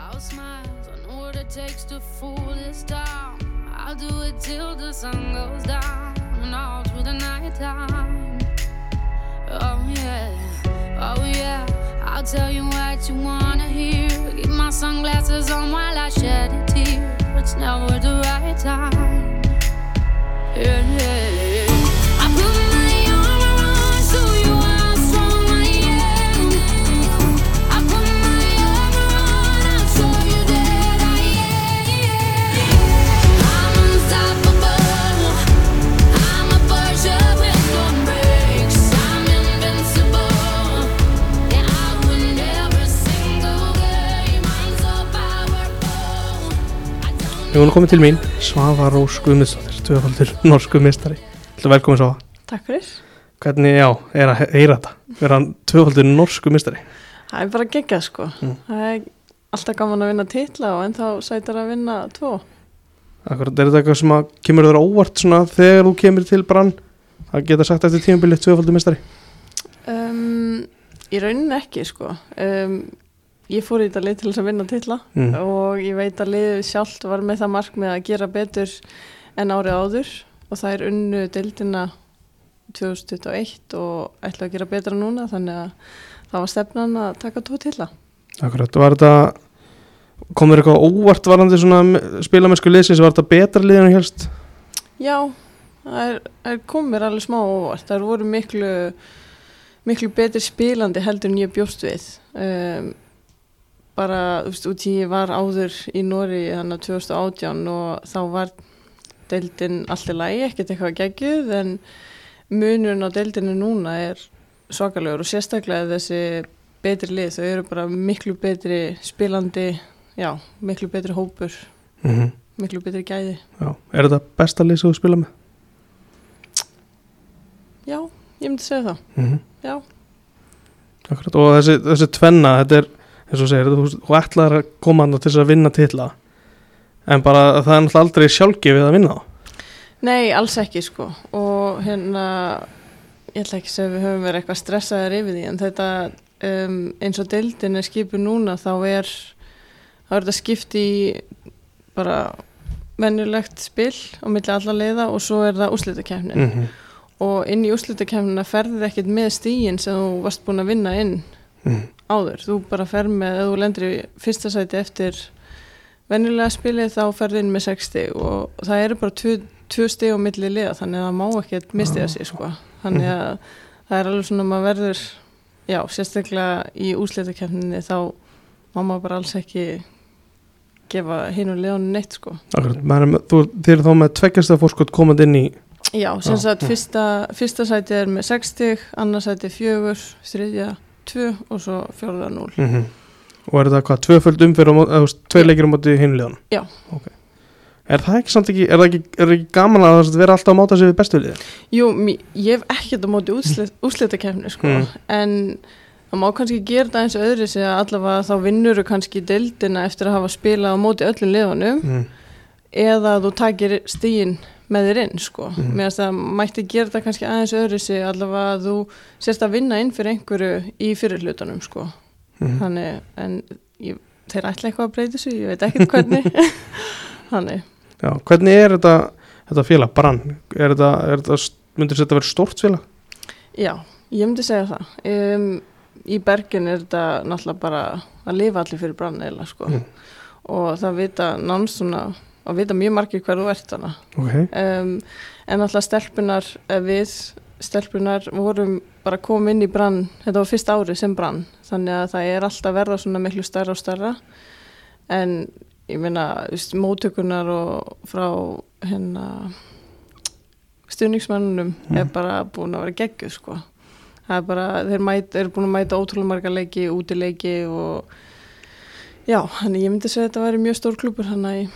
I'll smile, I know what it takes to fool this town. I'll do it till the sun goes down and all through the night time. Oh yeah, oh yeah. I'll tell you what you wanna hear. Keep my sunglasses on while I shed a tear. It's never the right time. Yeah, yeah, Við vorum komið til mín, Svafa Rós Guðmundsdóttir, tvöfaldur norsku mistari. Þetta velkomin Svafa. Takk fyrir. Hvernig, já, er að he- heyra þetta? Verða hann tvöfaldur norsku mistari? Það er bara geggjað sko. Mm. Það er alltaf gaman að vinna titla og ennþá sætar að vinna tvo. Akkurat, er þetta eitthvað sem að kemur þér óvart svona þegar þú kemur til brann? Það geta sagt eftir tímabilið tvöfaldur mistari? Um, í rauninni ekki sko. Um, ég fór í þetta lið til þess að vinna titla Mm. og ég veit að liðið sjálft var með það markmið að gera betur en árið áður og það er unnu deildina 2021 og ætla að gera betra núna þannig að það var stefnan að taka tvo titla. Akkurat, var þetta, kom þér eitthvað óvart varandi svona spilamennsku liðsins, var þetta betra liðinu helst? Já, það er, er kom mér alveg smá óvart. Það voru miklu, miklu betri spilandi heldur en ég bjóst við. Um, bara, þú veist, út í ég var áður í Nóri þannig að 2018 og þá var deildin allt í lagi, ekkert eitthvað geggjuð en munurinn á deildinu núna er svakalegur og sérstaklega þessi betri lið, þau eru bara miklu betri spilandi, já, miklu betri hópur, Mm miklu betri gæði. Já, er þetta besta lið sem þú spila með? Já, ég myndi segja það, Mm já. Akkurat, og þessi, þessi tvenna, þetta er, eins og segir, þú, þú ætlar að koma hann til þess að vinna titla, en bara það er náttúrulega aldrei sjálfgefið að vinna þá. Nei, alls ekki sko og hérna ég ætla ekki að við höfum verið eitthvað stressaðir yfir því en þetta um, eins og deildin er skipið núna þá er þá er þetta skipt í bara venjulegt spil á milli alla leiða og svo er það úrslitakefnin Mm -hmm. og inn í úrslitakefnina ferðið ekkert með stígin sem þú varst búin að vinna inn Mm. Áður, þú bara fer með ef þú lendir í fyrsta sæti eftir venjulega spilið þá ferðu inn með 6 stig og það eru bara 2 stig á milli liða þannig að það má ekkert mistiða sig sko. Þannig að það er alveg svona að maður verður já, sérstaklega í úsleitakefninni þá má maður bara alls ekki gefa hinn og liðan neitt sko. Akkurat, maður með, þú, þið eru þá með tveggjasta fórskot komandi inn í, Já, sem sagt fyrsta, fyrsta sæti er með 6 stig annars sæti 4, þriðja 2 og svo fjórða 0 mm og er þetta hvað, tvöföld veist, tveir leikir á móti hinliðan? Já. Ok. Er það ekki samt ekki, er það ekki, er það ekki gaman að það vera alltaf að máta sig við bestu liðið? Jú, ég hef ekkert á móti úrslit, úrslitakefni sko, Mm. en það má kannski gera það eins og öðru sig að allavega þá vinnuru kannski deildina eftir að hafa spilað á móti öllum liðunum Mm. eða þú takir stíin með þér inn sko. Mhm. Mér finnst að mætti gera það kannski aðeins öðru sig allavega að þú sérst að vinna inn fyrir einhverju í fyrir hlutunum sko. Mm. Þannig, en ég, þeir ætla eitthvað að breyta sig, ég veit ekkert hvernig. Þannig, Já, hvernig er þetta, þetta félag, brann? Er þetta, er þetta, myndir þetta vera stórt félag? já, ég myndi segja það. Um, í bergin er þetta náttúrulega bara að lifa allir fyrir brann eða sko. Mm. Og það vita nánst svona, að vita mjög margir hver þú ert þannig. Ok. um, en alltaf stelpunar eh, við stelpunar vorum bara komið inn í brann þetta var fyrst árið sem brann þannig að það er alltaf verða svona miklu stærra og stærra en ég meina móttökunar og frá hérna stuðningsmennunum Mm. er bara búin að vera geggjuð sko það er bara, þeir mæta, eru búin að mæta ótrúlega marga leiki, útileiki og já, þannig ég myndi segja að þetta væri mjög stór klúpur hann í,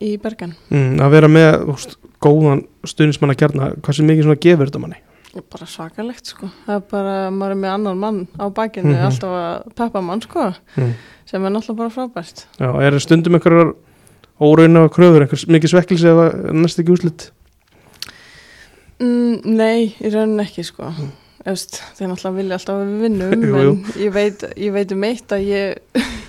í Bergen Mm, að vera með úst, góðan stuðnismann að kjarna, hvað sem mikið svona gefur þetta manni? bara svakalegt sko það er bara, maður er með annan mann á bakinu Mhm. alltaf að peppa mann sko Mm. sem er náttúrulega bara frábært Já, er stundum einhverjar órauna kröfur, einhvers mikið svekkelsi ef næst ekki úslit? mm, nei, í rauninni ekki sko mm. Efst, þeir náttúrulega vilja alltaf að við vinnum en ég veit, ég veit um eitt að ég við vorum að,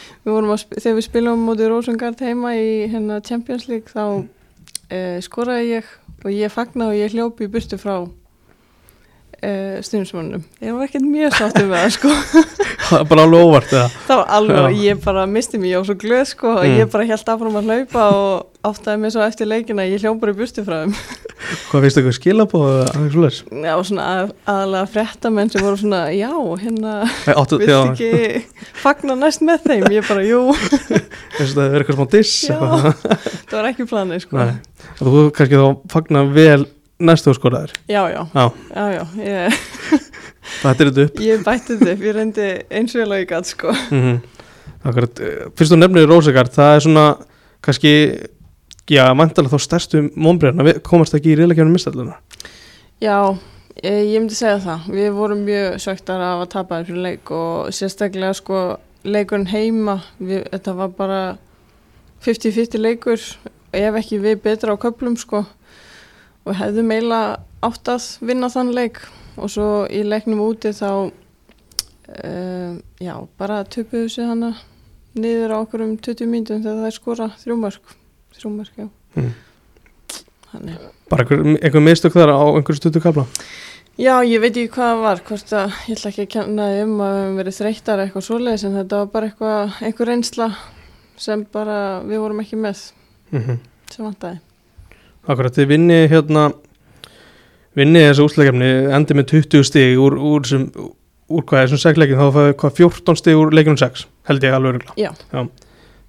sp- þegar við spilum mútið Rosengard heima í hérna Champions League þá uh, skoraði ég og ég fagnaði og ég hljópi í burtu frá uh, stundismannum ég var ekkert mjög sáttum með það sko. Það er bara alveg óvart eða? Það var alveg, ég bara misti mig, ég var svo glöð sko og Mm. ég bara held áfram að hlaupa og áttaði mig svo eftir leikina að ég hljóp bara í burtu frá þeim hvað finnst ykkur skilabóð eða eitthvað svoleiðis? Já, svona að, aðalega fréttamenn sem voru svona, já, hérna vilt ekki fagna næst með þeim ég bara, jú, finnst þetta að vera eitthvað smá diss Já. það var ekki planið sko. Þú kannski þá fagna vel næstu skoraðir já, já, Já. já, já ég, er þetta upp ég bætti þetta upp, ég reyndi eins og ég lagi gæt sko. mm eh, fyrst þú nefnir Rósegard það er svona kannski já, mæntalega þá stærstu mómbriðan komast ekki í reyðleikjafnum mistalluna já, ég, ég myndi segja það. Við vorum mjög söktar af að tapa fyrir leik og sérstaklega sko leikurinn heima við, þetta var bara 50-50 leikur ef ekki við betra á köplum sko og hefðum eiginlega átt að vinna þann leik. Og svo í leiknum úti þá uh, já, bara töpuðu sig hana niður á okkur um 20 mínutum þegar það er skora þrjúmark þrjúmark, já Mm. Þannig. bara einhver, einhver mistök þar á einhverju stuttu kabla Já, ég veit ekki hvað það var hvort að ég ætla ekki að kenna þið um að við höfum verið þreyttar eitthvað svoleiðis en þetta var bara eitthvað, einhver reynsla sem bara við vorum ekki með mm -hmm. sem vantaði Akkurat, þið vinni hérna vinni þessu úsleikefni endi með 20 stig úr, úr, sem, úr hvað er þessum segleikin þá fæði hvað 14 stig úr leikunum 6 held ég alveg örugla Já.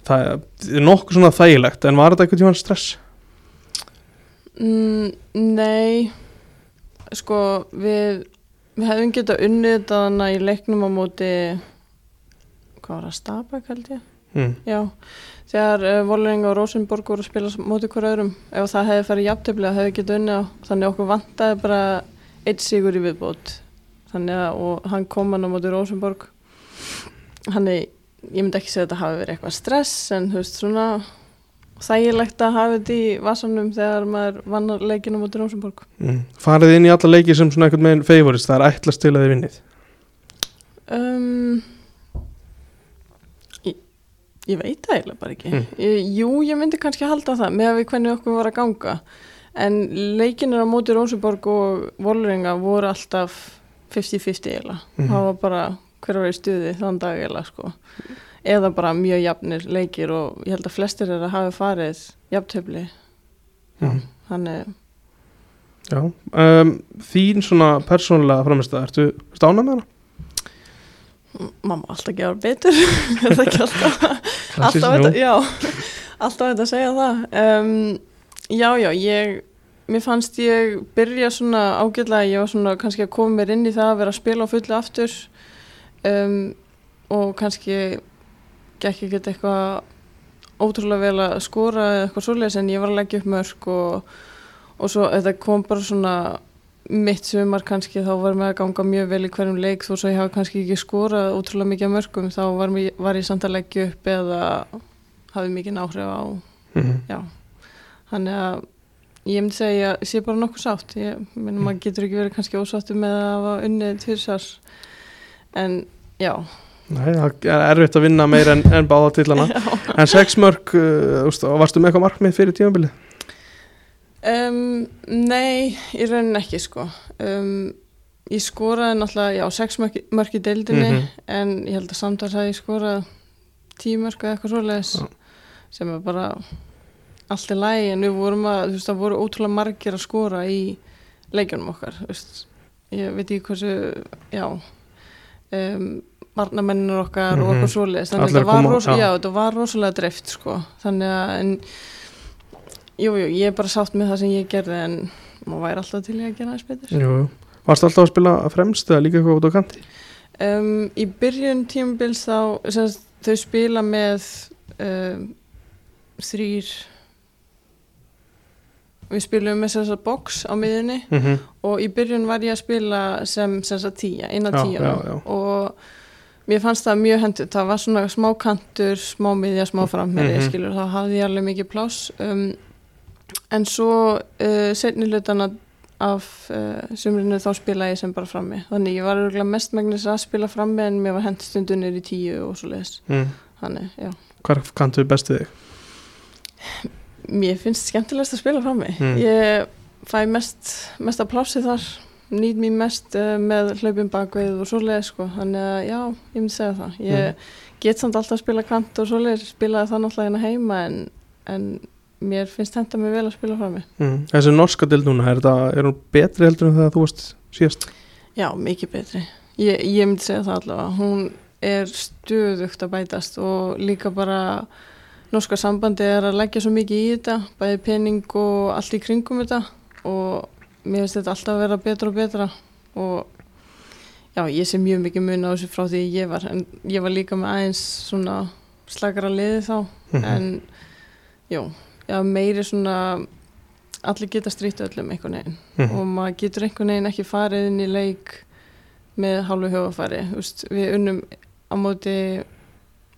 Það er nokkuð svona þægilegt en var þetta eitthvað tíma stress? mm, Nei. Sko við við hefðum getað unnið þetta þannig í leiknum á móti hvað var það, Stabæk held ég? Mm. Já, þegar uh, Volring og Rosenborg voru að spila móti hver öðrum. Ef það hefði farið jafntöfli það hefði getið unnið á þannig okkur vantaði bara eitt sigur í viðbót. Þannig að hann kom hann á móti Rosenborg. Hann er ég myndi ekki segja að þetta hafi verið eitthvað stress en þú veist svona þægilegt að hafa þetta í vasanum þegar maður vann leikinu á Rosenborg Mm. farið inn í alla leiki sem svona einhvern veginn favorist, það er ætlast til að þið vinnið um, ég, ég veit það eiginlega bara ekki Mm. ég, jú, ég myndi kannski halda það með að við hvernig okkur var að ganga en leikinir á móti Rónsuborg og Volringa voru alltaf 50-50 eiginlega Mhm. það var bara hver var í stuði þann dag eiginlega sko. Eða bara mjög jafnir leikir og ég held að flestir er að hafa farið jafntöfli þannig Já, um, þín svona persónulega framistæð, ertu, ertu ánað með hana? mamma alltaf gefa betur. Alltaf alltaf þetta, já alltaf þetta að segja það. Um, já, já, ég mér fannst ég byrja svona ágætlega, ég var svona kannski að koma mér inn í það að vera að spila á fullu aftur um, og kannski gekk ekki eitthvað ótrúlega vel að skora eða eitthvað svoleiðis en ég var að leggja upp mörg og, og svo þetta kom bara svona mitt sumar kannski þá var mér að ganga mjög vel í hverjum leik þó svo ég hafa kannski ekki skorað ótrúlega mikið mörgum þá var, mér, var ég samt að leggja upp eða hafði mikið áhrif á Mhm. já, þannig að ég myndi segja, ég sé bara nokkuð sátt ég minnum maður getur ekki verið kannski ósáttu með að hafa unnið tvirsars en já, Nei, það er erfitt að vinna meir en, en báða tillana já. En sex mörg, uh, varstu með eitthvað markmið fyrir tímabilið? Um, nei, í rauninni ekki sko um, ég skoraði náttúrulega, já, sex mörk, mörk í deildinni Mhm. en ég held að samtals að ég skorað tíu mörk eða eitthvað svoleiðis Já. sem er bara allt í lægi en við vorum að, þú veist, það voru ótrúlega margir að skora í leikjunum okkar, veist ég veit ekki hversu, já um, varnamennir okkar Mhm. og okkur svoleiðis þannig að þetta var, ros þetta var rosalega dreift sko, þannig að en Jú, ég er bara sátt með það sem ég gerði en maður væri alltaf til í að gera aðeins betur. Jú, jú. Varstu alltaf að spila fremst eða líka eitthvað út á kanti? Um, í byrjun tímabils þá, þau spila með um, þrýr, við spilum með sem sagt box á miðunni Mm -hmm. og í byrjun var ég að spila sem sem sagt tíja, eina Já, tíja já, já. og mér fannst það mjög hendut, það var svona smá kantur, smá miðja, smá framherri, Mhm. skilur, þá hafði ég alveg mikið pláss um, en svo uh, setni hlutana af uh, sumrinu þá spila ég sem bara frammi, þannig ég var örgulega mestmægnis að spila frammi en mér var hent stundunir í tíu og svo leiðis, mm. þannig, já Hvar kantu best við þig? Mér finnst skemmtilegast að spila frammi Mm. ég fæ mest, mest að plássi þar nýt mér mest uh, með hlaupin bakveið og svoleið sko, þannig að já, ég myndi segja það ég get samt alltaf að spila kant og svoleið spilaði það náttúrulega hérna heima en, en mér finnst þetta mig vel að spila frammi Mm. Þessi norska dild núna, er, þetta, er hún betri heldur en þegar þú varst síðast? Já, mikið betri. Ég, ég myndi segja það allavega. Hún er stöðugt að bætast og líka bara norska sambandi er að leggja svo mikið í þetta, bæði pening og allt í kringum þetta. Og mér finnst þetta alltaf að vera betra og betra. Og já, ég sé mjög mikið mun á þessu frá því ég var en ég var líka með aðeins svona slakara liði þá. Mhm. en jú, já, meiri svona allir geta strýtt öllum einhvern veginn. Mhm. og maður getur einhvern veginn ekki farið inn í leik með hálfu Vist, við unnum á móti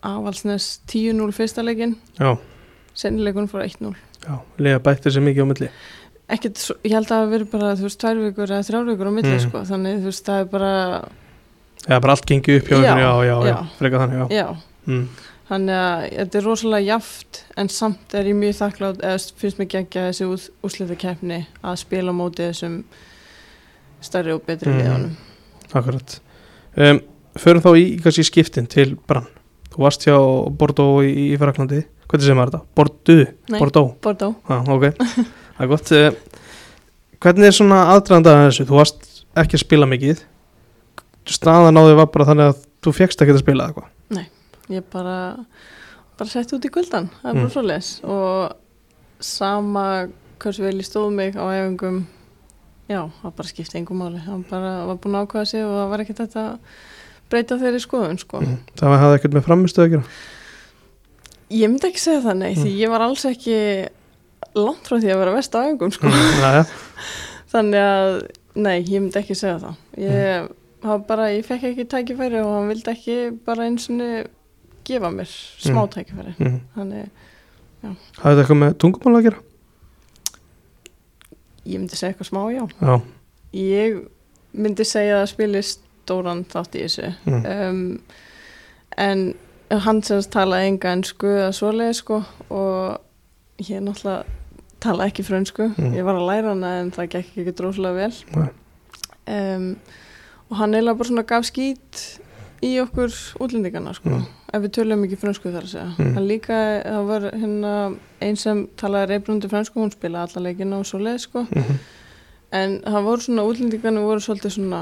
afalsnes 10-0 fyrsta leikin Já, sennileikun fór 1-0 já, lega bætti sér mikið á milli. Ekkert, ég held að það hafi verið bara þú veist, tvær vikur eða þrjár vikur á milli Mm. sko, þannig þú veist, það er bara Já, bara allt gengi upp hjá Já, ykkur, já, já, já, já. freka þannig, já. Já, mm. þannig að þetta er rosalega jaft en samt er ég mjög þakklátt eða finnst mér geggja þessi ús, úslita keppni að spila á móti þessum stærri og betri Mm. liðanum Akkurat. Um, Förum þá í kannski skiptin til Brann Þú varst hjá Bordeaux í, í Fraklandi Hvernig sem var þetta? Bordeaux? Nei. Bordeaux? Bordeaux Já, ok, það er gott uh, Hvernig er svona aðdraðanda að þessu? Þú varst ekki að spila mikið Staðan á því var bara þannig að þú fegst ekki að spila eitthvað ég bara bara sett út í kuldan, það er Mm. bara svo les og sama hversu vel ég stóð mig á æfingum já, það bara skipti engum máli það bara var búin að ákvæða sig og það var ekki þetta breyta þeirri skoðun sko. mm. Það hafði ekkert með framistu að gera ég myndi ekki segja það nei, því Mm. ég var alls ekki langt frá því að vera vest á æfingum sko. Næja, þannig að, nei, ég myndi ekki segja það ég, mm. bara, ég fekk ekki tækifæri og hann vildi ekki bara eins og gefa mér smá Mm. tækifæri mm. þannig Hafði þetta eitthvað með tungumál að gera? ég myndi segja eitthvað smá, já Já, ég myndi segja að spili stóran þátt í þessu mm. um, en hann sem talaði enga ennsku eða svoleið sko og ég náttúrulega tala ekki frönsku, Mm. ég var að læra hana en það gekk ekki dróslega vel um, og hann eiginlega bara svona gaf skít í okkur útlendingana sko Mm. ef við tölum ekki frönsku þar að segja Mm. hann líka, það var hérna einn sem talaði reybrundu frönsku, hún spilaði alla leikina og svoleið sko Mm en það voru svona útlendingarnir voru svolítið svona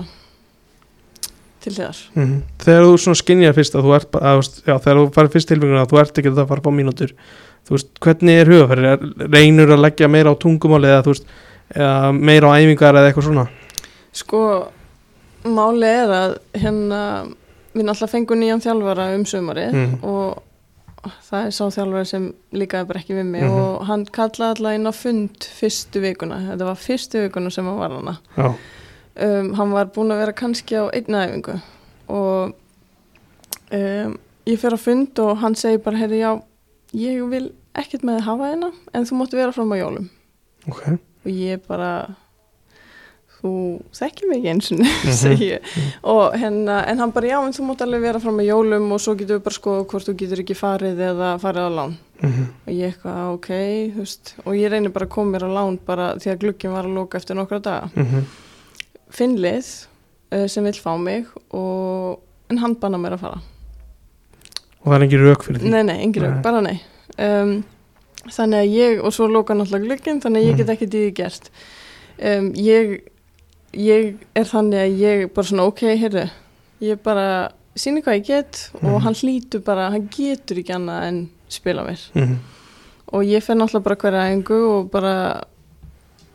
til þér -hmm. Þegar þú svona skinjar fyrst að þú ert að, já, þegar þú farið fyrst tilfenguna að þú ert ekki að fara upp á mínútur þú veist, hvernig er hugafæri? Reynur að leggja meira á tungumáli eða þú veist, eða meira á æfingar eða eitthvað svona? sko máli er að hérna við náttúrulega fengum nýjan þjálfara um sömarið Mm. og það er sá þjálfari sem líkaði bara ekki við mig Mhm. og hann kallaði alltaf inn á fund fyrstu vikuna, þetta var fyrstu vikuna sem hann var hana Já, um, hann var búin að vera kannski á einna æfingu og um, ég fer á fund og hann segir bara, heyrði já ég vil ekkert með að hafa hérna en þú mátti vera fram á jólum. Ok. Og ég bara þú þekkir mig ekki eins og segi ég. Og hérna, en hann bara já en þú mátt alveg vera fram á jólum og svo getur við bara skoða hvort þú getur ekki farið eða farið á lán. Mm og ég eitthvað ok, þú veist. Og ég reynir bara að koma mér á lán bara því að glugginn var að lóka eftir nokkra daga. -hmm. Finnlið uh, sem vil fá mig og en hann banna mér að fara. Og það er ekki rauk fyrir því? Nei, nei, engin rauk, bara nei. Um, þannig að ég, og svo lóka náttúrulega glugginn þannig að ég get ekki því gert. Um, ég ég er þannig að ég bara svona ok, heyrðu ég bara síni hvað ég get og hann hlýtur bara, hann getur ekki annað en spila mér. Mm og ég fer náttúrulega bara hverja æfingu og bara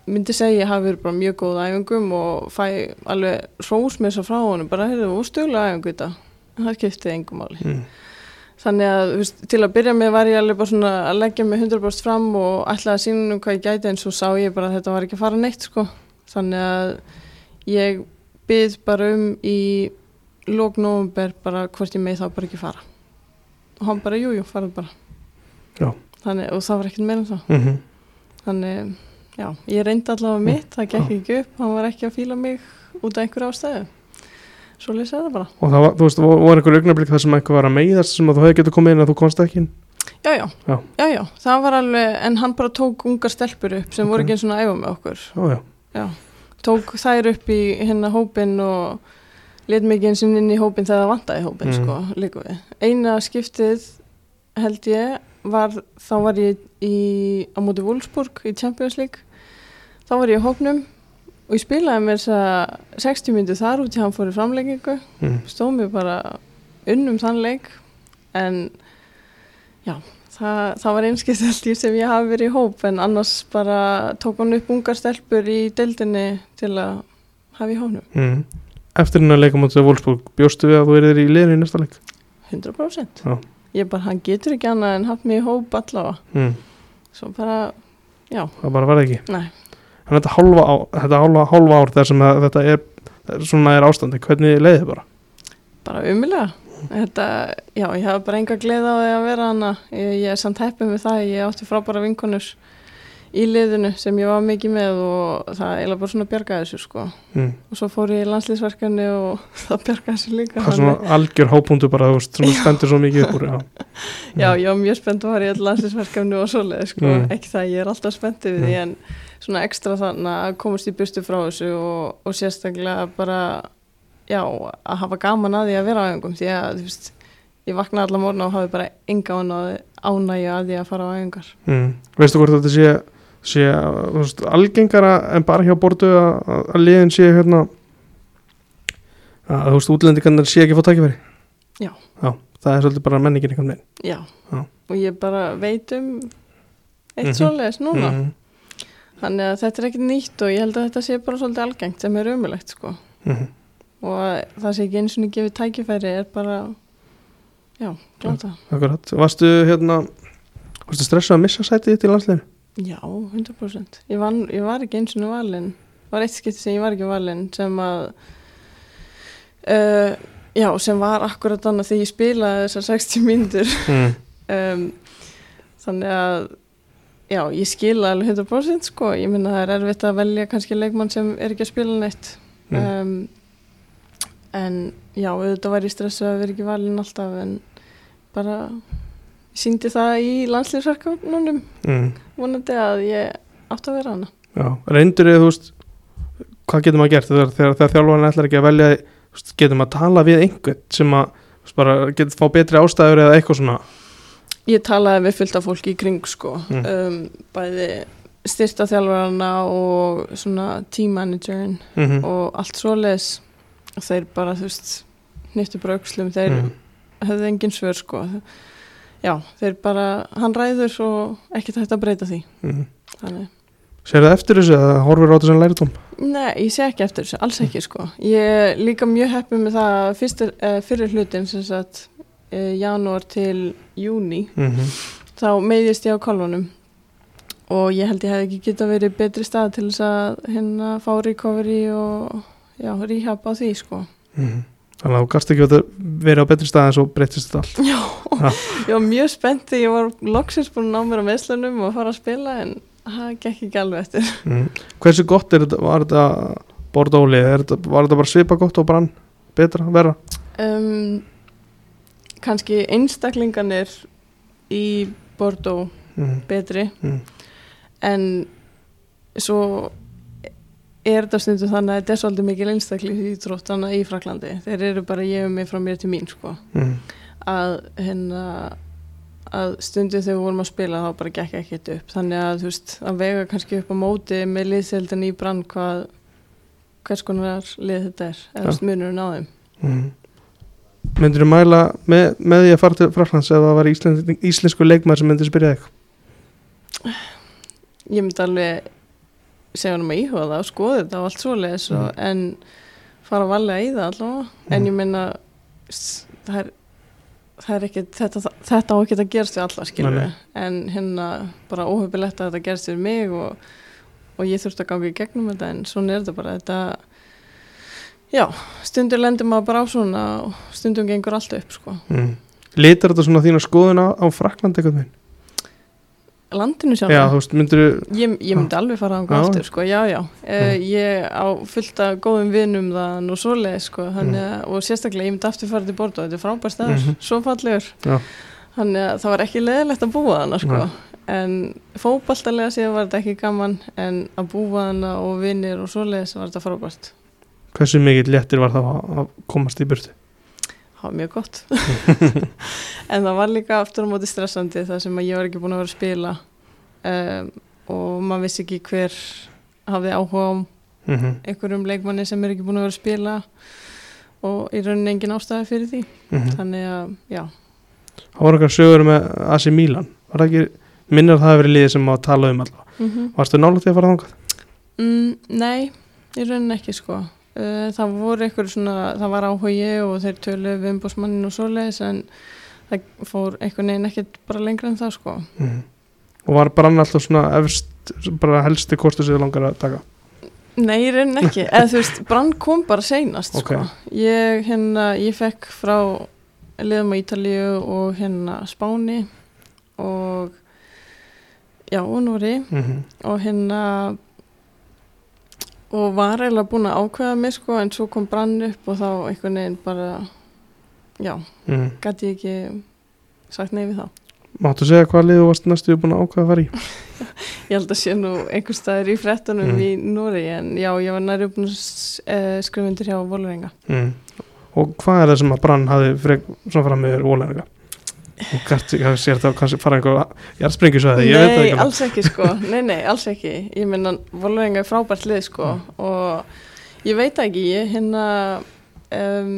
myndi segja hafi verið bara mjög góð æfingum og fæ alveg rós með þess að frá honum bara heyrðu og stuglega æfingu þetta það skiptið engum máli. -hmm. þannig að veist, til að byrja með var ég alveg bara svona að leggja mig 100% fram og ætlaði að sína um hvað ég gæti en svo sá ég bara að þetta var ekki að fara neitt sko. Þannig að ég byrð bara um í lók november bara hvort ég með þá bara ekki fara. Og hann bara jújú, jú, farið bara. Já. þannig, og það var ekkert meira en það. Mm þannig, já, ég reyndi allavega mitt það gekk ekki upp, hann var ekki að fíla mig út af einhverju ástæðu. Svo lýsa það bara. Og það var, þú veist, voru einhver augnablik þar sem eitthvað var að meiðast sem að þú hefði getið komið inn að þú komst ekki inn? Já, já, Já. já, já, það var alveg en hann bara tók ungar stelpur upp sem voru Ok. ekki eins og að æfa með okkur. Já, já, tók þær upp í hérna hópin og let mikið eins og inn í hópin þegar það vantaði hópin Mm. sko, líka við. Eina skiptið held ég var, þá var ég í, á móti Wolfsburg í Champions League. Þá var ég í hópnum og ég spilaði með þess að 60 myndi þar út í hann fór í framleggingu mm. stóð mér bara unnum þann leik. En já, það, það var einskipt held ég sem ég hafi verið í hóp. En annars bara tók hann upp ungar stelpur í deildinni til að hafa í hónum Mm. eftir hennar leika mútið Wolfsburg bjóstu við að þú erðir í liðinu í næsta leik? 100% Já. Ég bara, hann getur ekki annað en haft mig í hóp allavega. Mm. svo bara, já, það bara var ekki. Nei. En þetta hálfa, á, þetta hálfa, hálfa ár þar sem að þetta er, svona er ástandi hvernig leiði bara? Bara umulega þetta, já, ég hafa bara enga gleð á því að vera hana ég, ég er samt heppið með það, ég átti frábæra vinkonur í liðinu sem ég var mikið með og það eiginlega bara svona bjargaði þessu sko. Mm. og svo fór ég í landslýsverkefni og það bjargaði þessu líka það er svona algjör hápundu bara þú stendur svo mikið upp úr já, já, ég var mjög spennt að fara í all landslýsverkefni og svoleið sko, Mm. ekki það, ég er alltaf spenntið við því en svona ekstra þannig að komast í burstu frá þessu og, og sérstaklega bara já, að hafa gaman að því að vera á æfingum því að þú veist, ég vaknaði allar morgun og hafi bara enga ánægja að því að fara á æfingar. Mm. veistu hvort þetta sé, sé veist, algengara en bara hjá bortu að, liðin sé hérna að þú veist útlendingarnir sé ekki fótt tækifæri Já. það er svolítið bara menningin einhvern veginn já. Já. og ég bara veit um eitt Mhm. svoleiðis núna mm. þannig að þetta er ekkert nýtt og ég held að þetta sé bara svolítið algengt sem er umulegt sko Mm. og að það sé ekki eins og gefið tækifæri er bara já, glata Akkurat, varstu hérna varstu stressað að missa sætið þitt í landsleginu? Já, 100% ég, van, ég var ekki eins og valin var eitt skipti sem ég var ekki valin sem að uh, já, sem var akkurat annað þegar ég spilaði þessar 60 mínútur. Mm. um, þannig að já, ég skila alveg 100% sko, ég minna það er erfitt að velja kannski leikmann sem er ekki að spila neitt. Mm. um, en já, auðvitað var ég stressuð að vera ekki valin alltaf en bara síndi það í landslýsverkefnunum Mm. vonandi að ég átt að vera hana. Já, reyndur þið, þú veist hvað getur maður gert þegar, þegar, þegar þjálfarinn ætlar ekki að velja getur maður að tala við einhvern sem að getur fá betri ástæður eða eitthvað svona? Ég talaði við fullt af fólki í kring sko, Mm. um, bæði styrta þjálfarana og svona team managerin mm og allt svoleiðis. Og þeir bara, þú veist nýttu bara aukslum, þeir mm. höfðu engin svör sko já, þeir bara, hann ræður og ekkert hægt að breyta því. Mm. þannig, Sér það eftir þessu eða horfir á þessu læritum? nei, ég sé ekki eftir þessu alls ekki sko, ég er líka mjög heppið með það fyrstir, eh, fyrir hlutin sem sagt, eh, janúar til júni, Mm þá meiðist ég á kolvunum og ég held ég hef ekki geta verið betri stað til þess að hérna fá recovery og já, rehab á því sko. -hmm. Þannig að þú gast ekki að vera á betri stað en svo breytist þetta allt Já, Ja. ég var mjög spennt ég var loksins búin að ná mér á meðslunum og fara að spila en það gekk ekki alveg eftir. mm. Hversu gott er þetta, var þetta þetta, var þetta bara svipa gott og brann betra, verra? Um, Kanski einstaklinganir í Bordeaux Mm. betri Mm. en svo er þetta stundum þannig að þetta er svolítið mikil einstakling í tróttana í Fraklandi. Þeir eru bara ég mig frá mér til mín sko. Mm. að hérna að stundu þegar við vorum að spila þá bara gekk ekkert upp þannig að þú veist að vega kannski upp á móti með liðseldin í brann hvað hvers konar lið þetta er eða veist munurinn á þeim Mm. Myndir þú mæla með, með því að fara til Fraklands ef það var íslensk, íslensku leikmæður sem myndir spyrja þig? ég myndi alveg segja hann um að íhuga það og skoða þetta og allt svoleiðis og, en fara að valega í það allavega en Mm. ég meina s- það er, það er ekki þetta, þetta á ekki að gerast við alla skilur nei. en hérna bara óhefilegt að þetta gerst við mig og, og ég þurfti að ganga í gegnum þetta en svona er þetta bara þetta já, stundur lendir maður bara á svona og stundum gengur allt upp sko Mm. Litar þetta svona þína skoðun á, Frakland eitthvað minn? Landinu sjálf Já, þú veist, myndir Ég, ég myndi alveg fara á aftur sko, já, já. Uh, ég á fullt af góðum vinum það nú svoleið sko, að, og sérstaklega ég myndi aftur fara til Bordeaux, þetta er frábær staður, Mhm. svo fallegur. Já. Þannig að það var ekki leðilegt að búa þarna sko, en fótballtalega séð var þetta ekki gaman, en að búa þarna og vinir og svoleiðis var þetta frábært. hversu mikið léttir var það að að komast í burtu Það var mjög gott. en það var líka aftur á móti stressandi þar sem að ég var ekki búin að vera að spila um, og maður vissi ekki hver hafði áhuga á mm -hmm. einhverjum leikmanni sem er ekki búin að vera að spila og í rauninni engin ástæði fyrir því. Þannig að, já, það voru eitthvað sögur með AC Milan. Var það ekki, minnir að það hefur verið liðið sem á að tala um allavega, mm varstu nálægt í að fara þangað? Mm, nei í rauninni ekki sko það voru einhver svona, það var áhugi og þeir töluðu við umbúsmannin og svoleiðis en það fór einhvern veginn ekkert bara lengra en það sko mm og var brann alltaf svona efst, bara helsti kostu sem þið langar að taka Nei, rauninni ekki, eða þú veist, Brann kom bara seinast, Ok. sko. Ég, hérna, ég fekk frá liðum á Ítalíu og hérna Spáni og já, og Núri mm -hmm. og hérna og var eiginlega búin að ákveða mig, sko, en svo kom Brann upp og þá einhvern veginn bara, já, mm. gæti ég ekki sagt nei við það. máttu segja hvað liðu varst næstu búin að ákveða að fara í Ég held að sé nú einhver staðir í frettunum Mm. í Núri, en já, ég var næri búin að uh, skrifa undir hjá Volvenga. mm. og hvað er það sem að brann hafi frek, fram með ólega og kannski sér það kannski fara einhver jarðspringi svo ég veit það Nei, ekki alveg. alls ekki sko. Nei, nei, alls ekki. Ég meina, Volvenga er frábært lið sko og ég veit ekki. Ég hérna um,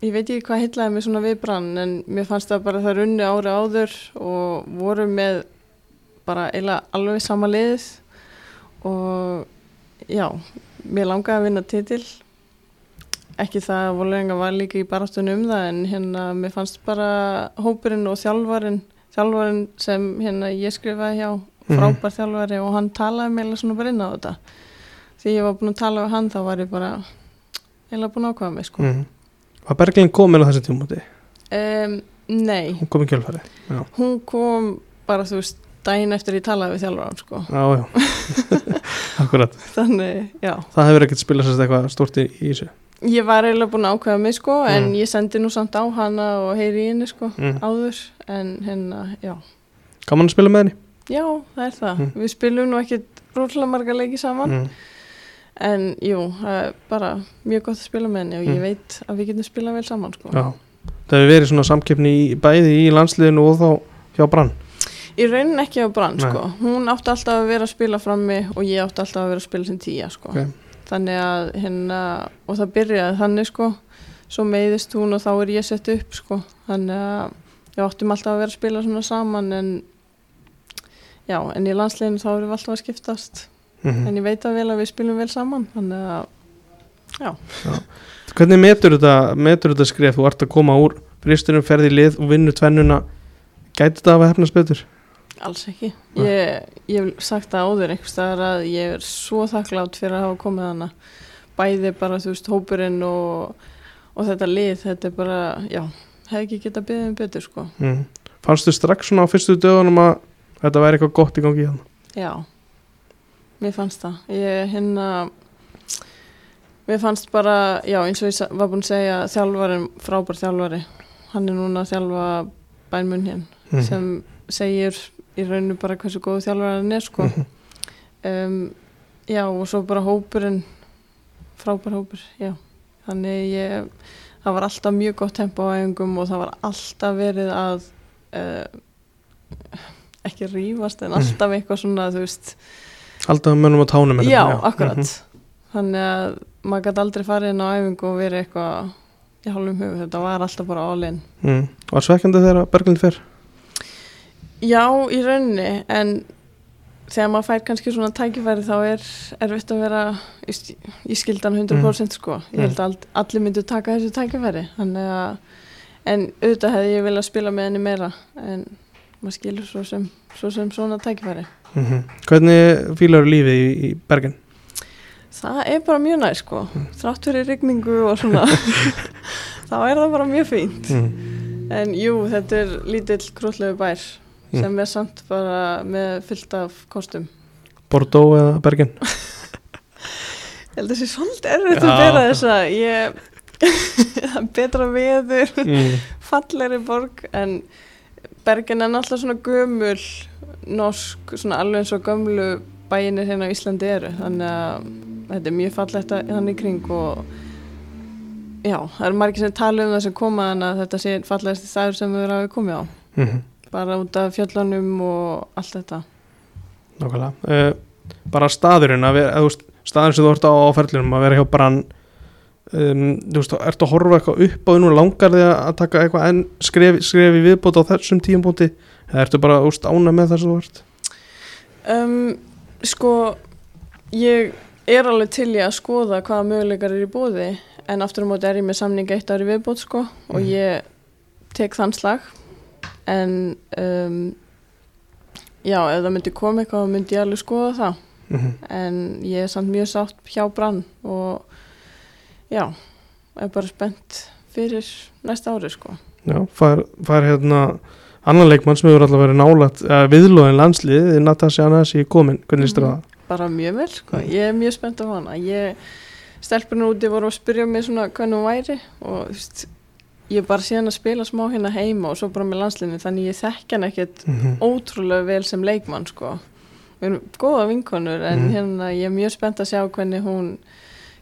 ég veit ekki hvað heitlaði mig svona við brann en mér fannst það bara það runni ári áður og voru með bara eiginlega alveg sama lið og já, mér langaði að vinna titil ekki það að Volvenga var líka í baráttunum um það en hérna mér fannst bara hópurinn og þjálfarin þjálfarin sem hérna ég skrifaði hjá Mhm. frábær þjálfari og hann talaði meila svona bara inn á þetta. Því ég var búin að tala við hann þá var ég bara eiginlega búin að ákvaða mig sko. Mm. var Berglind komin á þessi tímúti um, Nei, hún kom í kjölfari já, hún kom bara þú veist daginn eftir ég talaði við þjálfaran sko já, já. akkurat þannig, já það hefur ekkert spilað sérst eitthvað stort í, í þessu Ég var eiginlega búin að ákveða mig sko en Mm. ég sendi nú samt á hana og heyri í henni sko mm. áður en hérna, já gaman að spila með henni Já, það er það. Mm. Við spilum nú ekkit rótlega marga leiki saman mm. en jú, það er bara mjög gott að spila með henni og ég Mm. veit að við getum spilað vel saman sko. já. það hefur verið svona samkeppni í, bæði í landsliðinu og þá hjá brann Í raunin ekki á brann sko. Hún átti alltaf að vera að spila frammi og ég átti alltaf að vera að spila sem tíja sko. Ok. Þannig að hérna, og það byrjaði þannig sko, svo meiðist hún og þá er ég sett upp sko. Þannig að við áttum alltaf að vera að spila svona saman en já, en í landsleginu þá erum við alltaf að skiptast. mm. En ég veit að vel að við spilum vel saman, þannig að hvernig metur þetta, metur þetta skref þú ert að koma úr fristunum, ferði í lið og vinnu tvennuna gæti þetta að hefnast betur alls ekki. Ég, ég hef sagt það áður einhvers staðar að ég er svo þakklátt fyrir að hafa komið hana. Bæði bara, þú veist, hópurinn og, og þetta lið, þetta er bara, já, hef ekki getað beðið um betur, sko. mm. fannstu strax svona á fyrstu dögunum að þetta væri eitthvað gott í gangi í hann Já, mér fannst það. Ég hérna, mér fannst bara, já, eins og ég var búin að segja, þjálfarin, frábær þjálfari. Hann er núna að þjálfa bænmunn hér. mm. sem segir í rauninu bara hversu góðu þjálfur hann er sko Mhm. um, já og svo bara hópurinn frábær hópur, já þannig ég, það var alltaf mjög gott tempo á æfingum og það var alltaf verið að uh, ekki rífast en Mhm. alltaf eitthvað svona þú veist, alltaf mönnum á tánum já, hérna. akkurat Mhm. þannig að maður gæti aldrei farið inn á æfingu og verið eitthvað í hálfum hug, þetta var alltaf bara all in mm. var svekkjandi þegar Berglind fer Já, í rauninni, en þegar maður fær kannski svona tækifæri þá er erfitt að vera í, sk- í skildan 100% sko. Ég held að all- allir myndu taka þessu tækifæri, að, en auðvitað hefði ég viljað spila með henni meira, en maður skilur svo sem, svo sem svona tækifæri. mm hvernig fílar lífið í, í Bergin Það er bara mjög næ, sko. Þrátt fyrir rigningu og svona, þá er það bara mjög fínt. mm. En jú, þetta er lítill krúllegu bær Mm. sem er samt bara með fyllt af kostum Bordeaux eða Bergen Ég held að það sé svolítið erfitt að Já. bera þessa ég betra veður mm. fallegri borg en Bergen er náttúrulega svona gömul norsk, svona alveg eins og gömlu bæinir hérna á Íslandi eru þannig að þetta er mjög fallegt að- þannig í kring og já, það eru margir sem tala um það sem koma en að þetta sé fallegasti staður sem við hafa komið á Mm bara út af fjöllunum og allt þetta. Nákvæmlega. Uh, Bara staðurinn staðurinn sem þú ert á áferðlunum að vera hjá brann um, Þú veist, ertu að horfa eitthvað upp á þínu og langar þig að taka eitthvað en skref, skref í viðbót á þessum tíumbúti eða ertu bara úst ána með þess að þú ert? Um, Sko ég er alveg til í að skoða hvaða möguleikar er í bóði en aftur á móti er ég með samning eitt ári viðbót sko og Mhm. ég tek þann slag en um, já, ef það myndi koma eitthvað myndi ég alveg skoða það mm en ég er samt mjög sátt hjá brann og já, er bara spennt fyrir næsta ári sko Já, fær, fær hérna annan leikmann sem hefur alltaf verið nálægt uh, viðlóðin landslið, Natasja Anasi komin, hvernig líst þér á það? bara mjög vel sko. Mm. ég er mjög spennt á hana ég, stelpunum úti voru að spyrja mig svona hvernig hún væri og þú veist, ég er bara síðan að spila smá hérna heima og svo bara með landslinni þannig ég þekk hann ekkert Mm -hmm. ótrúlega vel sem leikmann sko við erum góða vinkonur en Mhm. hérna ég er mjög spennt að sjá hvernig hún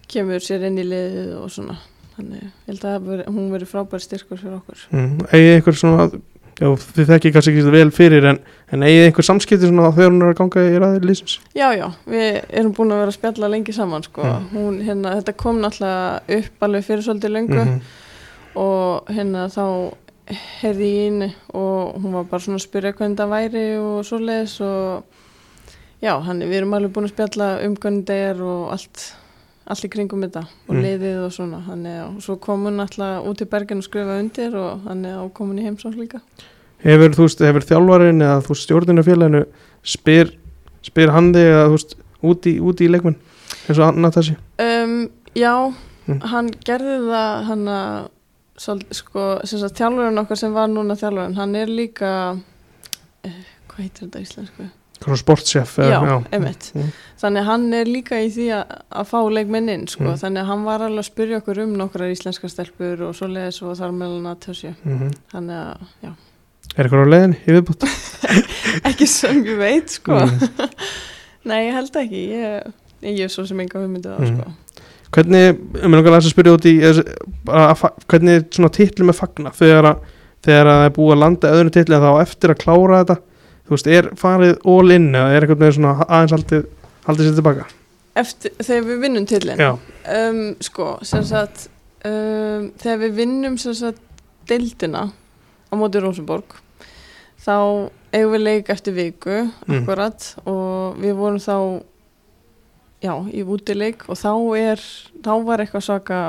kemur sér inn í liðið og svona þannig ég held að veri, hún veri frábær styrkur fyrir okkur mm. Egið einhver svona já, þið þekki kannski ekki vel fyrir en, en eigið einhver samskipti svona þegar hún er að ganga í ræðir lýsins Já, já, við erum búin að vera að spjalla lengi saman sko. Mm. hún, hérna, þetta kom náttúrulega upp alveg fyrir svolítið löngu Mhm. Og hérna þá heyrði ég henni og hún var bara svona að spyrja hvernig það væri og svoleiðis og já, hann, við erum alveg búin að spjalla um hvernig það er og allt, allt í kringum þetta og Mm. liðið og svona þannig að svo kom hún alltaf út í bergin og skrifa undir og þannig að kom hún í heimsók líka Hefur, veist, hefur þjálfarin eða þú veist stjórnunafélaginu spyr, spyr hann þig eða þú veist út í, út í leikmenn eins og Natasja um, Já, Mm. hann gerði það hann að sko, þjálfurinn okkar sem var núna þjálfurinn, hann er líka eh, hvað heitir þetta íslensku? Eða, einmitt. Mm. Þannig að hann er líka í því að, að fá leikmenn inn, sko, Mm. þannig að hann var alveg að spyrja okkur um nokkrar íslenskar stelpur og svoleiðis og þar meðlan að tjóðsjö Mm þannig að, já, Er eitthvað á leiðinni í viðbútt? ekki sem ég veit, sko Mm. Nei, ég held ekki, ég, ég er svo sem enga hugmyndið á, Mm. sko Hvernig, ég langar að spyrja út í að hvernig er svona titli með fagna þegar að, þegar að það er búið að landa öðru titli en þá eftir að klára þetta þú veist, er farið all in eða er eitthvað með svona aðeins haldið haldið sér tilbaka? Eftir, þegar við vinnum tillin Já, um, sko, sem sagt um, þegar við vinnum sem sagt deildina á móti Rósenborg þá eigum við leik eftir viku Mm. akkurat og við vorum þá já, í útileik og þá er þá var eitthvað svaka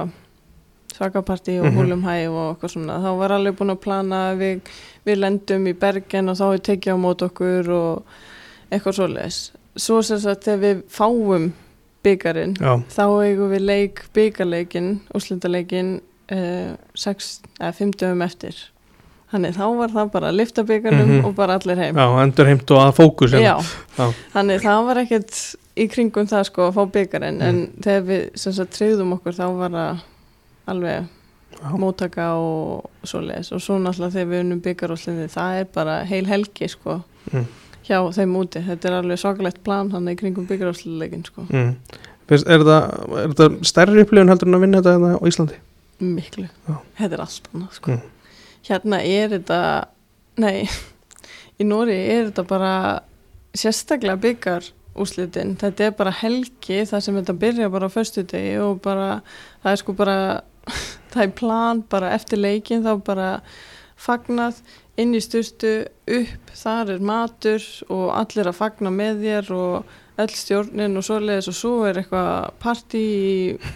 svaka partí og Mhm. húlum hæ og eitthvað svona, þá var alveg búin að plana við, við lendum í Bergen og þá er tekið á mót okkur og eitthvað svoleiðis svo sem sagt þegar við fáum byggarinn þá eigum við leik byggarleikin, úrslitaleikin uh, 6 eða 5 dögum eftir þannig þá var það bara að lifta byggarnum Mhm. og bara allir heim já, endur heimt og að fókus. Já. þannig það var ekkert í kringum það sko að fá byggarinn en Mm. þegar við sem sagt treyðum okkur þá var það alveg Já. móttaka og svoleiðis og svo náttúrulega þegar við unnum byggarúslinni það er bara heil helgi sko Mm. hjá þeim úti, þetta er alveg svakalegt plan hann í kringum byggarúslileikin sko Mm. Er, er það stærri upplifun heldur en að vinna þetta hérna á Íslandi? miklu, Já. þetta er allt annað sko Mm. hérna er þetta nei, í Nóri er þetta bara sérstaklega byggar úslitin, þetta er bara helgi þar sem þetta byrja bara á förstu degi og bara, það er sko bara það er plan bara eftir leikin þá bara fagnað inn í styrstu upp þar er matur og allir að fagna með þér og öll stjórnin og svoleiðis og svo er eitthvað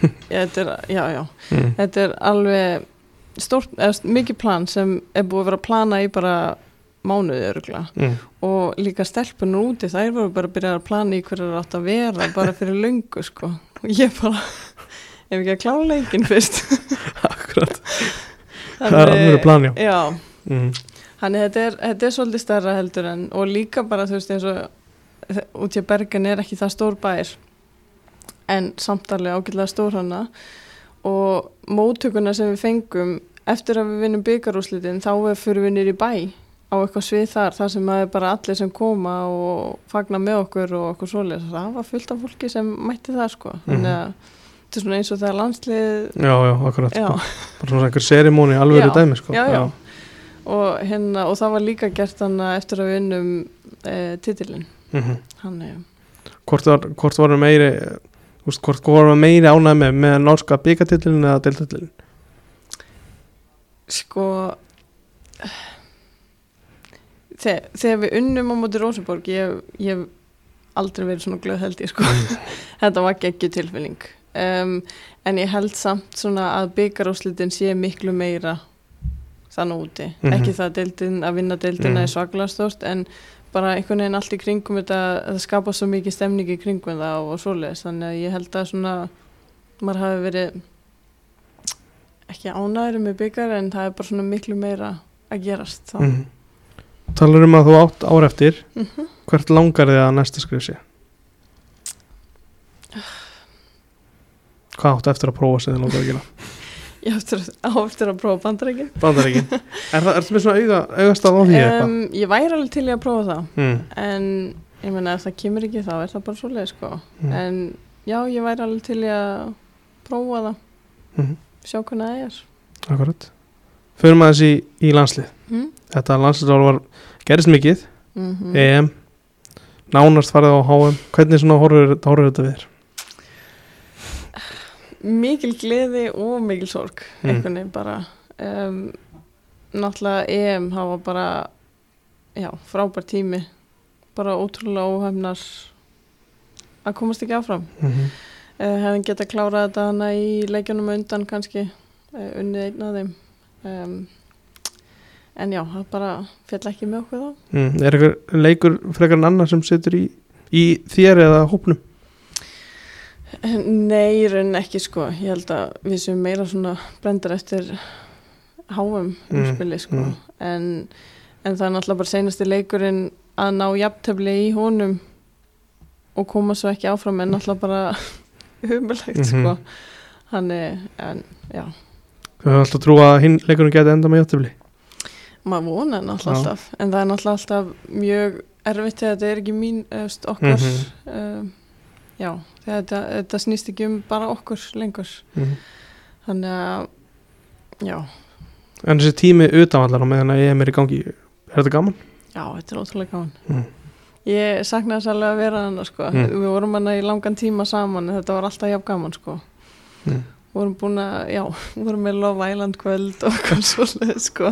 er, já, já Mm. þetta er alveg stórt, eða mikið plan sem er búið að vera að plana í bara mánuði örugla Mm. og líka stelpunur úti þær voru bara að byrja að plana í hverju það átt að vera bara fyrir löngu sko. Og ég bara ef ekki að klára leikin fyrst. Akkurat, það er alveg plan, já já, mm. Þannig þetta er, þetta er svolítið stærra heldur en og líka bara þú veist eins og út í að Bergen er ekki það stór bær en samtalið ágætlega stór hana. Og móttökuna sem við fengum eftir að við vinnum byggarúslitin þá fyrir við nýri bæ á eitthvað svið þar þar sem það er bara allir sem koma og fagna með okkur og okkur svoleið það var fullt af fólki sem mætti það sko þannig að þetta er svona eins og þegar landslið Já, já, akkurat Já. sko. bara svona einhver serimóni alveg í Já, dæmi sko. já, já. og, hérna, og það var líka gert hann eftir að við vinnum e, titilin Mhm. hann er hvort, var, hvort voru meiri úst, hvort voru meiri ánæg með með norska byggatillin eða deltillin sko þegar, þegar við unnum á móti Rósaborg ég hef aldrei verið svona glöð held ég sko þetta var geggju tilfinning um, en ég held samt svona að byggarúslitin sé miklu meira þannig úti Mhm. ekki það að, deildin, að vinna deildina Mhm. er svaklega stórt en bara einhvern veginn allt í kringum þetta það skapa svo mikið stemning í kringum það og svoleiðis þannig að ég held að svona maður hafi verið ekki ánæður með byggar en það er bara svona miklu meira að gerast þá. mm. Talar um að þú átt ár eftir. Mhm. hvert langar þið að næsta skrif sé? Hvað áttu eftir að prófa sem þið langar að gera Ég eftir að, á eftir að prófa bandarækin bandaríkin. Er það, með svona auga, augastað á því eitthvað? Um, Ég væri alveg til í að prófa það. Mm. en ég meina ef það kemur ekki þá er það bara svoleið sko. Mm. en já, ég væri alveg til í að prófa það. Mhm. sjá hvernig það er. Akkurat. Fyrir maður þessi í, í landslið. Mm? þetta landslið var gerist mikið. Mm -hmm. EM nánast farið á HM hvernig svona horfur, þetta við þér? Mikil gleði og mikil sorg Mm. einhvern veginn bara. Um, náttúrulega EM var bara já, frábær tími. Bara ótrúlega óhefnar að komast ekki áfram. Mm -hmm. uh, hefðum geta klárað þetta hana í leikjunum undan kannski uh, unnið einn af þeim. Um, en já, það bara fjall ekki með okkur þá mm. er eitthvað leikur frekar en annar sem situr í, í þér eða hópnum Nei, í raunin ekki sko ég held að við sem meira svona brendar eftir háum Mm, umspili sko mm. en, en það er náttúrulega bara seinasti leikurinn að ná jafntöfli í honum og koma svo ekki áfram en náttúrulega bara humulegt Mhm. sko hann er, en já þú hefur alltaf trú að hinn leikurinn geti enda með játtöfli maður vonar náttúrulega Já. alltaf en það er náttúrulega alltaf mjög erfitt þegar þetta er ekki mín öst, okkar Mhm. um, já, þegar þetta, þetta snýst ekki um bara okkur lengur mm -hmm. þannig að já, en þessi tími utanvallar á meðan að EM er í gangi er þetta gaman? já, þetta er ótrúlega gáðan Mm. ég saknaði þess alveg að vera hann sko. Mm. við vorum hann í langan tíma saman þetta var alltaf jafn gaman sko. Vorum búin að, já, vorum með Love Island kvöld og hvað svolítið sko.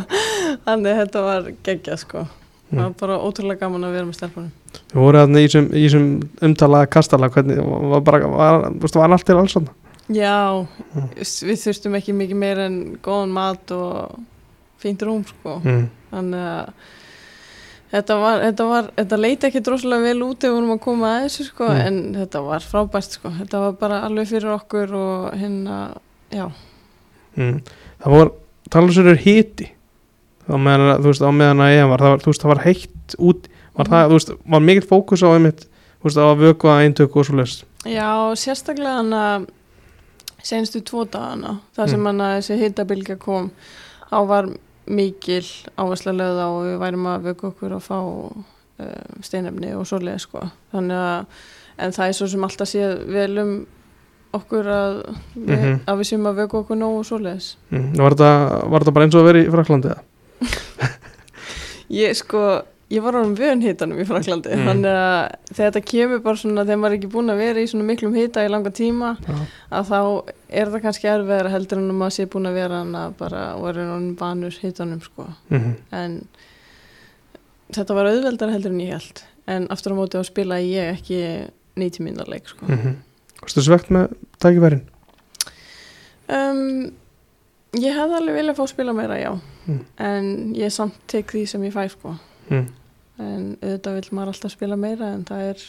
þannig að þetta var geggja sko. það Mm. var bara ótrúlega gaman að vera með stelpunum Við vorum þarna í þessum- umtalaða kastala hvernig var bara var, var, allt til alls þarna? já, Mm. við þurftum ekki mikið meira en góðan mat og fínt rúm sko. mm. þannig að þetta var, þetta var, þetta leiti ekki droslega vel út ef við vorum að koma að þessu sko, Mm. en þetta var frábært sko, þetta var bara alveg fyrir okkur og hérna, já Mm. það var talasur hiti á meðan, að- þú veist, á meðan að EM var, það var, þú veist, það var heitt út var það, þú veist, var mikill fókus á einmitt, þú veist, á að vöku að eintöku og svo leist Já, sérstaklega hann að senstu tvo dagana, þar sem Mm. hann að þessi hittabilgja kom, þá var mikil áhersla lögða og við værum að vöku okkur að fá uh, steinefni og svoleið sko. Þannig að, en það er svo sem alltaf séð vel um okkur að við, Mhm. að við séum að vöku okkur nóg og svoleiðis. mm. var, þetta, var þetta bara eins og að vera í Fraklandi eða? Ég sko, ég var ánum vön hitanum í Fraklandi, Mm. þannig að þetta kemur bara svona, þegar maður er ekki búin að vera í svona miklum hita í langa tíma, Já. að þá er það kannski erfiðar heldur en að maður sé búin að vera hann að bara er hann vanur hitanum sko Mm en þetta var auðveldar heldur en ég held en aftur á móti á spila ég ekki 90 mínútur leik sko -hmm. Varstu svegt með tækifærin? um, ég hefði alveg viljað fá spila meira já Mm. en ég samt tek því sem ég fæ sko Mm. En auðvitað vil maður alltaf spila meira en það er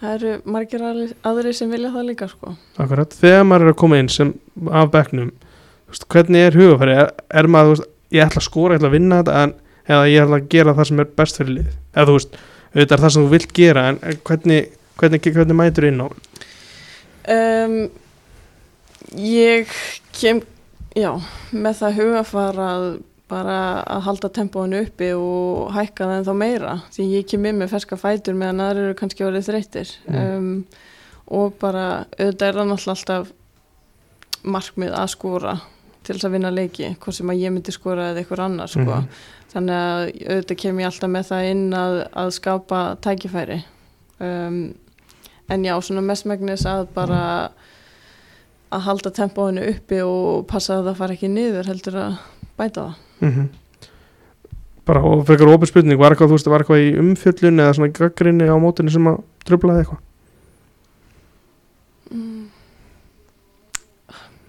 það eru margir aðri- sem vilja það líka sko. Akkurat, þegar maður er að koma inn sem af veist, hvernig er hugafæri? Er, er maður, veist, ég ætla að skora, ég ætla að vinna þetta en, eða ég ætla að gera það sem er best fyrir lið eða þú veist, auðvitað er það sem þú vilt gera en hvernig, hvernig, hvernig mætur inn á? Um, ég kem já, með það hugafar að bara að halda tempóinu uppi og hækka það ennþá meira því ég kem inn með ferska fætur meðan aðra eru kannski orðið þreyttir Mm. um, og bara auðvitað er það náttúrulega alltaf markmið að skora til þess að vinna leiki, hvort sem að ég myndi skora eða einhver annar sko. Mhm. þannig að auðvitað kem ég alltaf með það inn að, að skapa tækifæri um, en já, svona mestmægnis að bara að halda tempóinu uppi og passa að það fara ekki niður heldur að bæta það mm bara og frekar opið spurning var eitthvað, þú veist, var eitthvað í umfjöllun eða svona gaggrinni á mótinu sem að tröflaði eitthvað? Mm.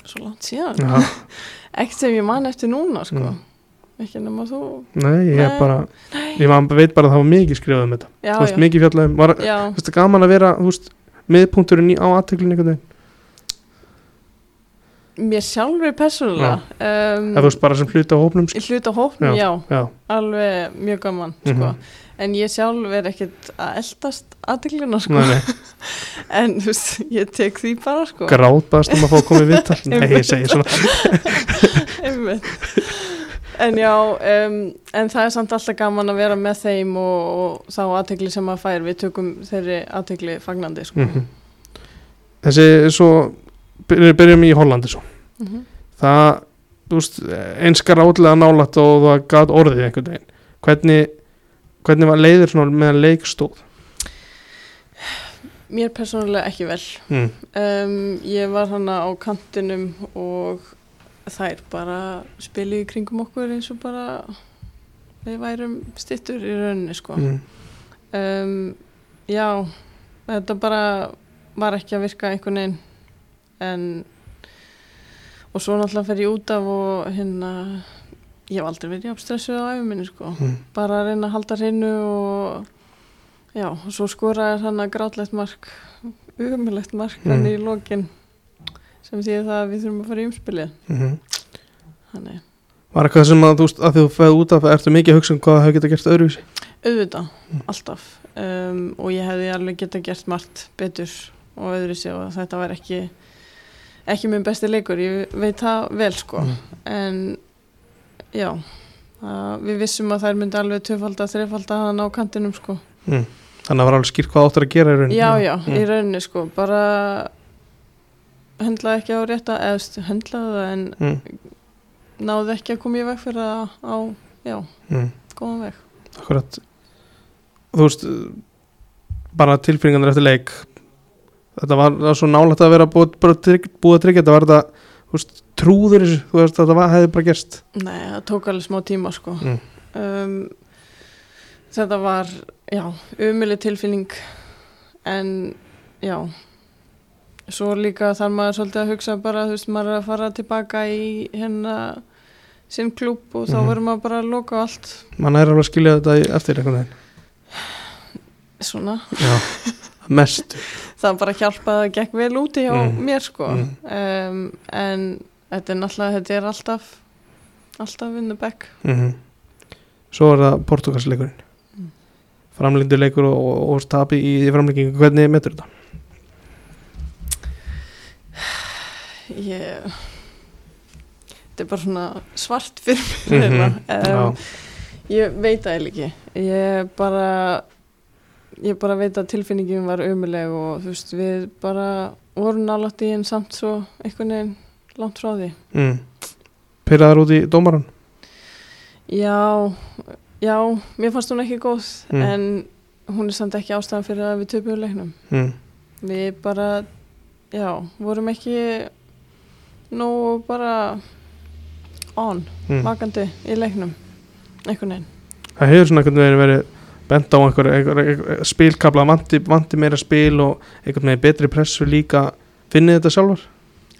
Svo langt síðan. Já, Ekkert sem ég man eftir núna sko. Mm. Ekki nema þú. Nei, ég Nei. bara ég man, veit bara að það var mikið skrifað um þetta. Já, þú veist, já, mikið fjallaðum var, þú veist, gaman að vera, þú veist, miðpunkturinn á aðteklinu einhvern veginn Mér sjálfur persónulega um, þú veist, bara sem hluti á hópnum sko. Hluta hópnum, já, já, alveg mjög gaman sko. Mhm. En ég sjálf er ekkert að eldast aðteglina sko. En þú veist, ég tek því bara sko. grátbaðast um að fá að koma í viðtal nei, ég segi svona. En já, um, en það er samt alltaf gaman að vera með þeim og, og þá aðtegli sem maður fær, við tökum þeirri aðtegli fagnandi sko. mm þessi, svo byrjum, byrjum í Hollandi svo mm það, þú veist, einskar átlega nálætt og það gat orðið einhvern veginn hvernig, hvernig var leiður svona meðan leik stóð Mér persónulega ekki vel. mm. Um, ég var hana á kantinum og þær bara spiluðu í kringum okkur eins og bara við værum stittur í rauninni sko. Mm. Um, já, þetta bara var ekki að virka einhvern veginn en og svo náttúrulega fer ég út af og hérna ég hef aldrei verið jafn stressuð á æfuminni sko Mm. bara að reyna að halda hreinu og já, og svo skoraði hann að grátlegt mark umulegt mark Mm. hann í lokin sem því að við þurfum að fara í umspilið Mm þannig, var eitthvað sem að þú að þú fæði út af ertu mikið að hugsa um hvað það hefur getað gert öðruvísi auðvitað, Mm. alltaf um, og ég hefði alveg geta gert margt betur og öðru sig og þetta var ekki ekki minn besti leikur, ég veit það vel sko, Mm. en já að við vissum að þær myndi alveg töfalda, þreifalda hann á kantinum sko mm. þannig að það var alveg skýrt hvað áttur að gera í rauninni já, já, mm. í rauninni sko bara höndlaði ekki á rétta eða höndlaði það en mm. náði ekki að koma í veg fyrir það á, já, Mm. góðan veg akkurat þú veist bara tilfinningarnir eftir leik þetta var, var svo nálægt að vera búið, búið að tryggja þetta var þetta þú veist, trúður þú veist þetta var, hefði bara gerst. Nei, það tók alveg smá tíma sko. Mm. um, Þetta var, já, umili tilfinning en, já. Svo líka þarf maður svolítið að hugsa bara, þú veist, maður er að fara tilbaka í hérna sinn klúb og þá Mhm. verður maður bara að loka allt. Mann er alveg að skilja þetta eftir einhvern veginn. Svona, já, mest það bara hjálpaði að gekk vel úti hjá Mm. mér sko Mm. um, en þetta er náttúrulega, þetta er alltaf alltaf vinnubekk mm svo er það portugalsleikurinn Mm. framlindu leikur og, og, og tapi í, í framlengingu, hvernig metur þetta? ég þetta er bara svona svart fyrir mér Mhm, um, Ég veit það ekki. Ég bara, ég bara veit að tilfinningin var umuleg og þú veist, við bara vorum nálægt í en samt svo einhvern veginn langt frá því. mm. pyrraðar út í dómaran Já, já, mér fannst hún ekki góð Mm. en hún er samt ekki ástæðan fyrir að við töpum leiknum. mm. Við bara, já, vorum ekki nú bara on, Mm. vakandi í leiknum, einhvern veginn. það hefur svona einhvern veginn verið bent á einhver, einhver, einhver spilkabla vanti, vanti meira spil og einhvern veginn betri pressu líka. Finnið þetta sjálfur?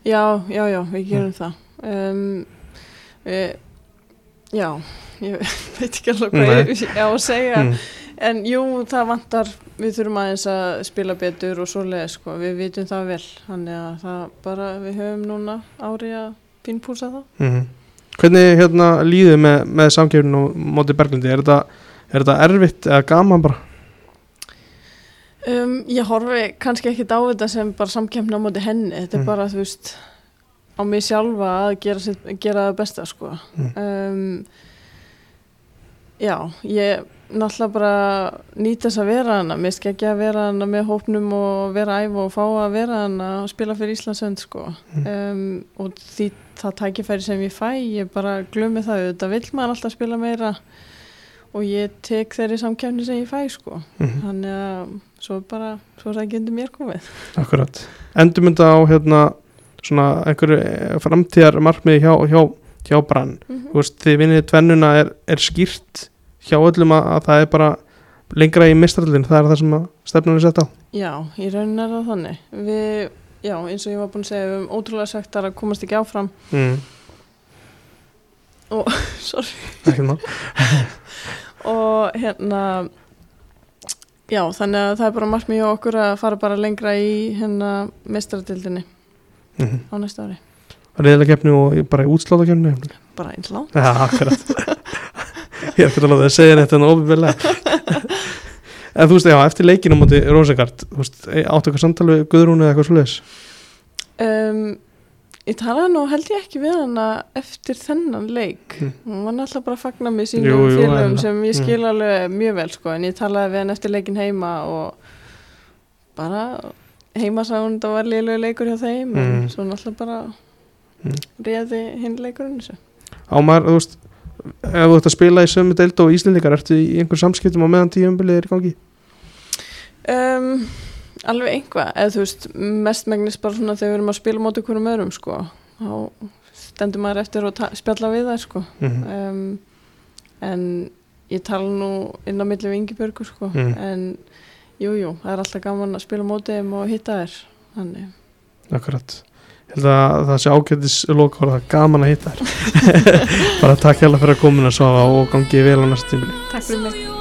Já, já, já, við gerum það. Um, við, Já, ég veit ekki alveg hvað ég á að segja. Mm. en jú, það vantar við þurfum aðeins að spila betur og svoleið sko, við vitum það vel. Þannig að það bara, við höfum núna ári að pínpúsa það. Mm. hvernig hérna líðið með, með samkjöfnin og móti Berglindi, er þetta, er þetta erfitt eða gaman bara? Um, ég horfi kannski ekkit á þetta sem bara samkemna á móti henni, þetta er Mm. bara þú veist á mig sjálfa að gera, sitt, gera það besta sko. Mm. um, já, ég náttúrulega bara nýta þess að vera hana. Mér ekki að vera hana með hópnum og vera æf og fá að vera hana og spila fyrir Íslandsönd sko. Um, og því það tækifæri sem ég fæ ég bara glömi það, þetta vill maður alltaf spila meira og ég tek þeirri samkefni sem ég fæ sko Mhm. þannig að svo bara svo það undir mér komið Akkurat. Endur mynda á hérna svona einhverju framtíðar markmiði hjá, hjá, hjá brann. Þú veist, þið vinnið tvennuna er, er skýrt hjá öllum að, að það er bara lengra í mistralinn, það er það sem að stefnun er sett á. já, raunin er það þannig við, já, eins og ég var búin að segja við höfum ótrúlega sagt að komast ekki áfram Mm. má. og hérna já, þannig að það er bara markmið hjá okkur að fara bara lengra í hérna mestradildinni Mm. á næsta ári Reyðilega keppni og bara í útsláta keppni. bara langt Já, akkurat. Ég er ekki að láta það að segja þetta en ofinbeglega. En þú veist, já, eftir leikinu móti Rósengard, áttu eitthvað samtal við Guðrún eða eitthvað svoleiðis? um, ég talaði nú held ég ekki við hana eftir þennan leik Mm. hún var náttúrulega bara að fagna Jú, sínum eðlilega. sem ég Mm. skil alveg mjög vel sko, en ég talaði við hann eftir leikin heima og bara heima sá hún þetta var liðlega leikur hjá þeim en Mm. svo náttúrulega bara Mm. réði hinn leikurinn þessu Á maður, þú veist, ef þú ert að spila í sömu deild og Íslendingar, ertu í einhver samskiptum á meðan tíumbilið er í gangi? Um, alveg einhvað, eða þú veist mestmægnis bara svona þegar við erum að spila móti hverjum öðrum sko, þá stendur maður eftir og spjalla við það sko Mm. um, en ég tala nú inn á milli við Ingibjörgu sko, Mm. en jújú, jú, það er alltaf gaman að spila móti þeim og hitta þér þannig, Akkurat. Ég held að það sé ágættis loka það gaman að hitta þér. bara takk hérlega fyrir að komin að sofa og gangi vel á næsta tímili. takk fyrir mig